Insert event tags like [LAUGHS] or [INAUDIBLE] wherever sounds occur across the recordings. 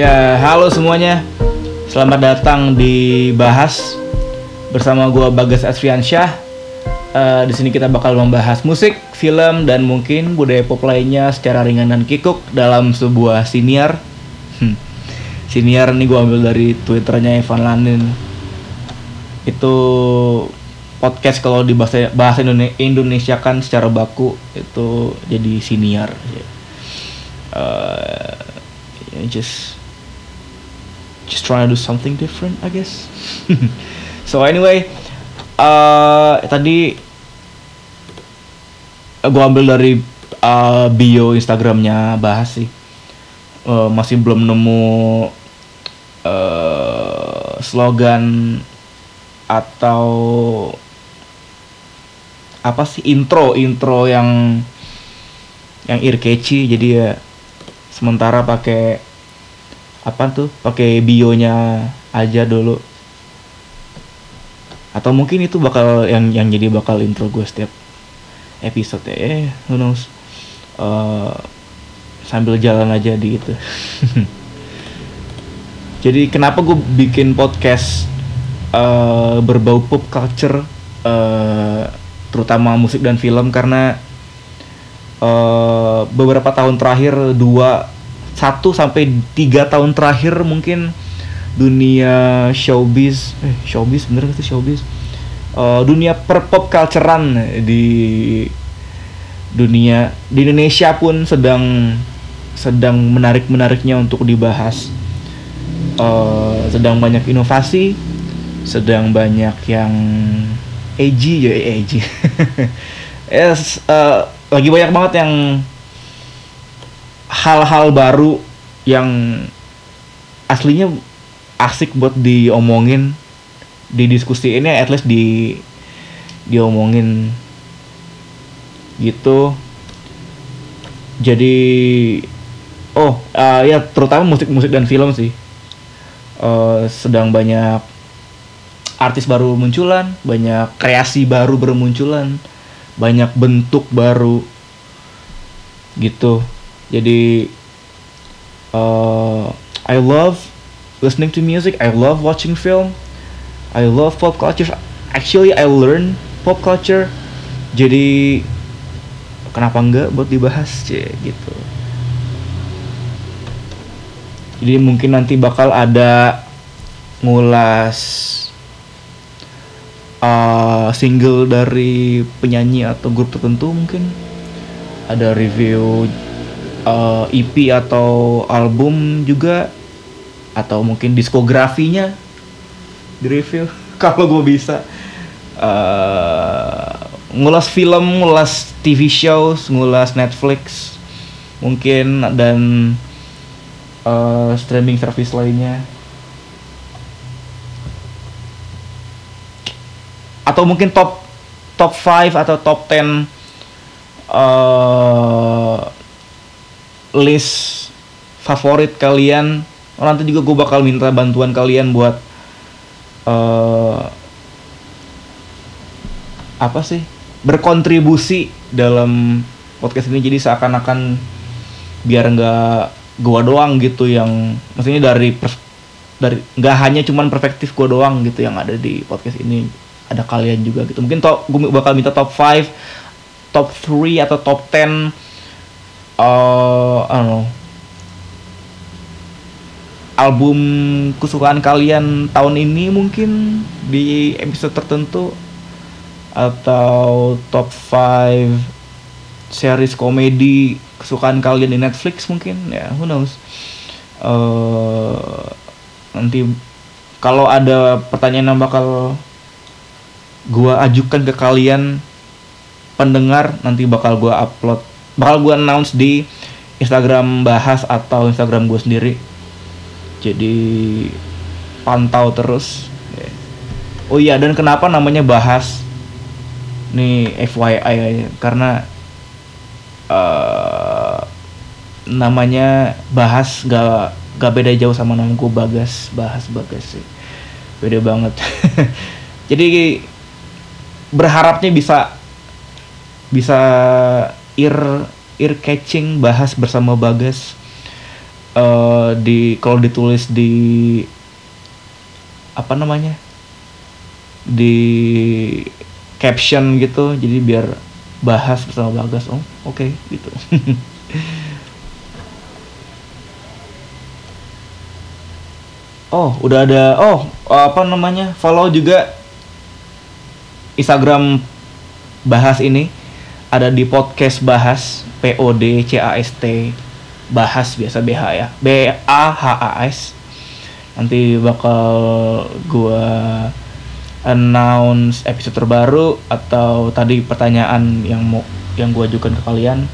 Ya, halo semuanya. Selamat datang di Bahas bersama gua Bagas Asriansyah. Eh, di sini kita bakal membahas musik, film, dan mungkin budaya pop lainnya secara ringan dan kikuk dalam sebuah siniar. Hmm. Siniar ini gua ambil dari twitternya Evan Lanin. Itu podcast kalau di bahasa bahasa Indone- Indonesia kan secara baku itu jadi siniar. Uh, just just trying to do something different, I guess. [LAUGHS] so anyway, uh, tadi gue ambil dari uh, bio Instagramnya bahas sih. Uh, masih belum nemu uh, slogan atau apa sih intro intro yang yang ear catchy jadi ya sementara pakai apa tuh? Pakai bionya aja dulu. Atau mungkin itu bakal yang yang jadi bakal intro gue setiap episode ya. Eh, who knows? Eh, sambil jalan aja di itu. [LAUGHS] Jadi kenapa gue bikin podcast eh, berbau pop culture eh, terutama musik dan film? Karena eh, beberapa tahun terakhir dua satu sampai tiga tahun terakhir mungkin dunia showbiz eh showbiz bener gak sih showbiz? Eh, dunia per pop culturean di dunia di Indonesia pun sedang sedang menarik menariknya untuk dibahas. Eh, sedang banyak inovasi sedang banyak yang edgy ya edgy. [LAUGHS] Yes, eh, lagi banyak banget yang hal-hal baru yang aslinya asik buat diomongin di diskusi ini at least di diomongin gitu. Jadi oh eh, ya terutama musik-musik dan film sih. Eh, sedang banyak artis baru munculan banyak kreasi baru bermunculan banyak bentuk baru gitu jadi uh, I love listening to music. I love watching film. I love pop culture. Actually I learn pop culture. Jadi kenapa enggak buat dibahas cie? Gitu. Jadi mungkin nanti bakal ada ngulas uh, single dari penyanyi atau grup tertentu mungkin. Ada review uh, EP atau album juga atau mungkin diskografinya? Di review [LAUGHS] kalau gue bisa. Uh, ngulas film ngulas TV shows ngulas Netflix mungkin dan uh, streaming service lainnya. Atau mungkin top top 5 atau top 10 uh, list favorit kalian. Oh, nanti juga gue bakal minta bantuan kalian buat uh, apa sih berkontribusi dalam podcast ini. Jadi seakan-akan biar nggak gua doang gitu yang maksudnya dari dari nggak hanya cuman perspektif gua doang gitu yang ada di podcast ini. Ada kalian juga gitu. Mungkin top gue bakal minta top 5 top 3 atau top 10 uh, I don't know album kesukaan kalian tahun ini mungkin di episode tertentu atau top 5 series komedi kesukaan kalian di Netflix mungkin ya who knows. Eh, nanti kalau ada pertanyaan yang bakal gua ajukan ke kalian pendengar nanti bakal gua upload bakal gua announce di Instagram bahas atau Instagram gue sendiri. Jadi pantau terus. Oh iya dan kenapa namanya bahas? Nih FYI karena eh, namanya bahas gak gak beda jauh sama nama gue Bagas bahas Bagas sih. Beda banget. [LAUGHS] Jadi berharapnya bisa bisa ear ear catching bahas bersama Bagas. Uh, di kalau ditulis di apa namanya? Di caption gitu jadi biar bahas bersama Bagas. Oh oke okay, gitu. [LAUGHS] Oh udah ada oh apa namanya? Follow juga Instagram bahas ini ada di podcast bahas P O D C A S T bahas biasa BH ya. B A H A S. Nanti bakal gua announce episode terbaru atau tadi pertanyaan yang mau yang gua ajukan ke kalian.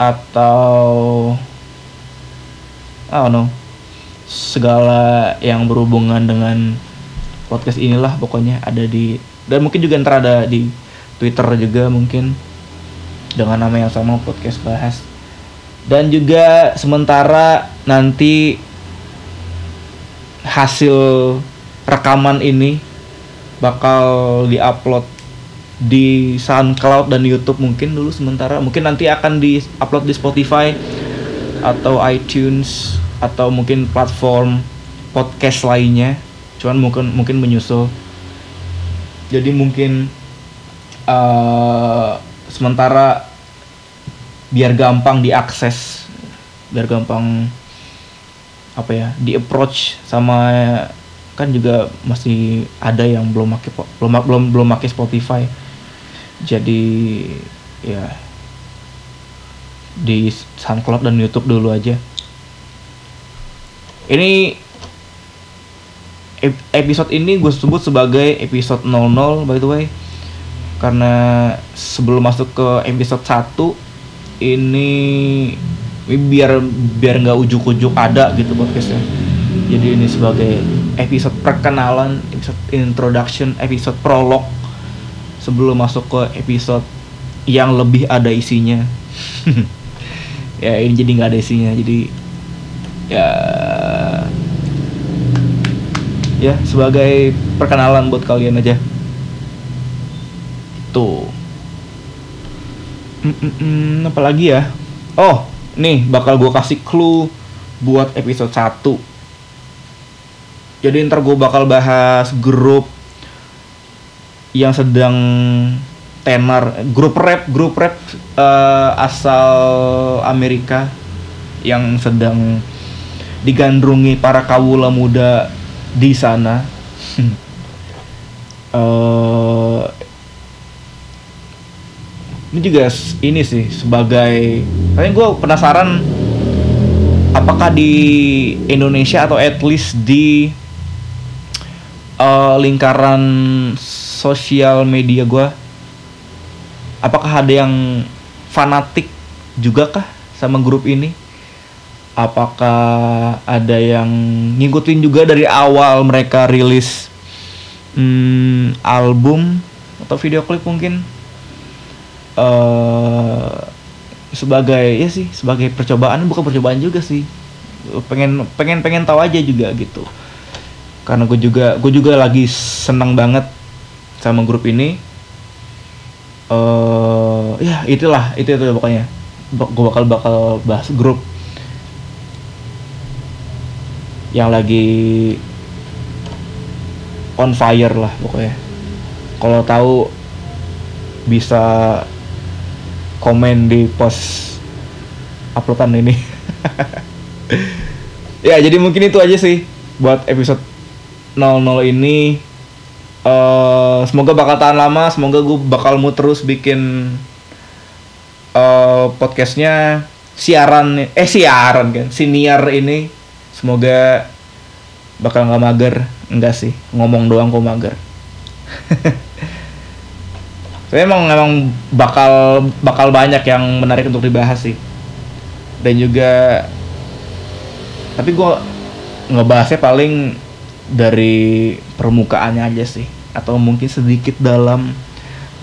Atau I don't know segala yang berhubungan dengan podcast inilah pokoknya ada di dan mungkin juga ntar ada di Twitter juga mungkin. Dengan nama yang sama podcast bahas. Dan juga sementara nanti hasil rekaman ini bakal diupload di SoundCloud dan YouTube mungkin dulu sementara. Mungkin nanti akan diupload di Spotify atau iTunes atau mungkin platform podcast lainnya. Cuman mungkin mungkin menyusul. Jadi mungkin uh, sementara biar gampang diakses biar gampang apa ya di approach sama kan juga masih ada yang belum pakai belum belum belum pakai Spotify. Jadi ya di SoundCloud dan YouTube dulu aja. Ini episode ini gue sebut sebagai episode 00 by the way karena sebelum masuk ke episode 1 ini biar biar nggak ujuk-ujuk ada gitu podcastnya. Jadi ini sebagai episode perkenalan episode introduction episode prolog sebelum masuk ke episode yang lebih ada isinya. [LAUGHS] Ya ini jadi nggak ada isinya jadi ya ya sebagai perkenalan buat kalian aja tuh mm -mm, mm, apalagi ya? Oh nih bakal gue kasih clue buat episode 1 jadi ntar gue bakal bahas grup yang sedang tenar grup rap grup rap uh, asal Amerika yang sedang digandrungi para kawula muda di sana. Uh, [LAUGHS] ini juga ini sih sebagai kayaknya gue penasaran apakah di Indonesia atau at least di uh, lingkaran sosial media gue apakah ada yang fanatik juga kah sama grup ini? Apakah ada yang ngikutin juga dari awal mereka rilis hmm, album atau video klip mungkin uh, sebagai ya sih sebagai percobaan bukan percobaan juga sih. Pengen pengen pengen tahu aja juga gitu. Karena gue juga gue juga lagi senang banget sama grup ini. Uh, ya itulah itu itu pokoknya. Gue bakal bakal bahas grup. Yang lagi on fire lah pokoknya. Kalau tahu bisa komen di post uploadan ini. [LAUGHS] Ya jadi mungkin itu aja sih buat episode 00 ini. Uh, semoga bakal tahan lama semoga gue bakal mau terus bikin uh, podcastnya siaran eh siaran kan siniar ini. Semoga bakal nggak mager. Enggak sih ngomong doang kok mager [LAUGHS] saya emang emang bakal bakal banyak yang menarik untuk dibahas sih. Dan juga tapi gue ngebahasnya paling dari permukaannya aja sih. Atau mungkin sedikit dalam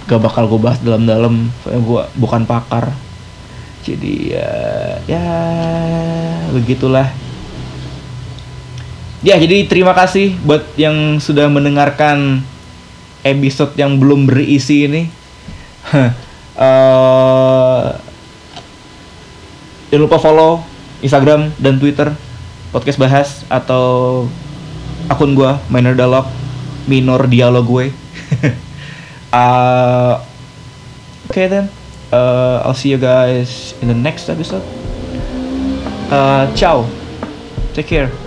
gak bakal gue bahas dalam-dalam. Soalnya gue bukan pakar. Jadi ya ya begitulah. Ya jadi terima kasih buat yang sudah mendengarkan episode yang belum berisi ini. Uh, jangan lupa follow Instagram dan Twitter podcast bahas atau akun gua minor dialog minor dialog gue. [LAUGHS] Uh, okay then uh, I'll see you guys in the next episode. Uh, ciao. Take care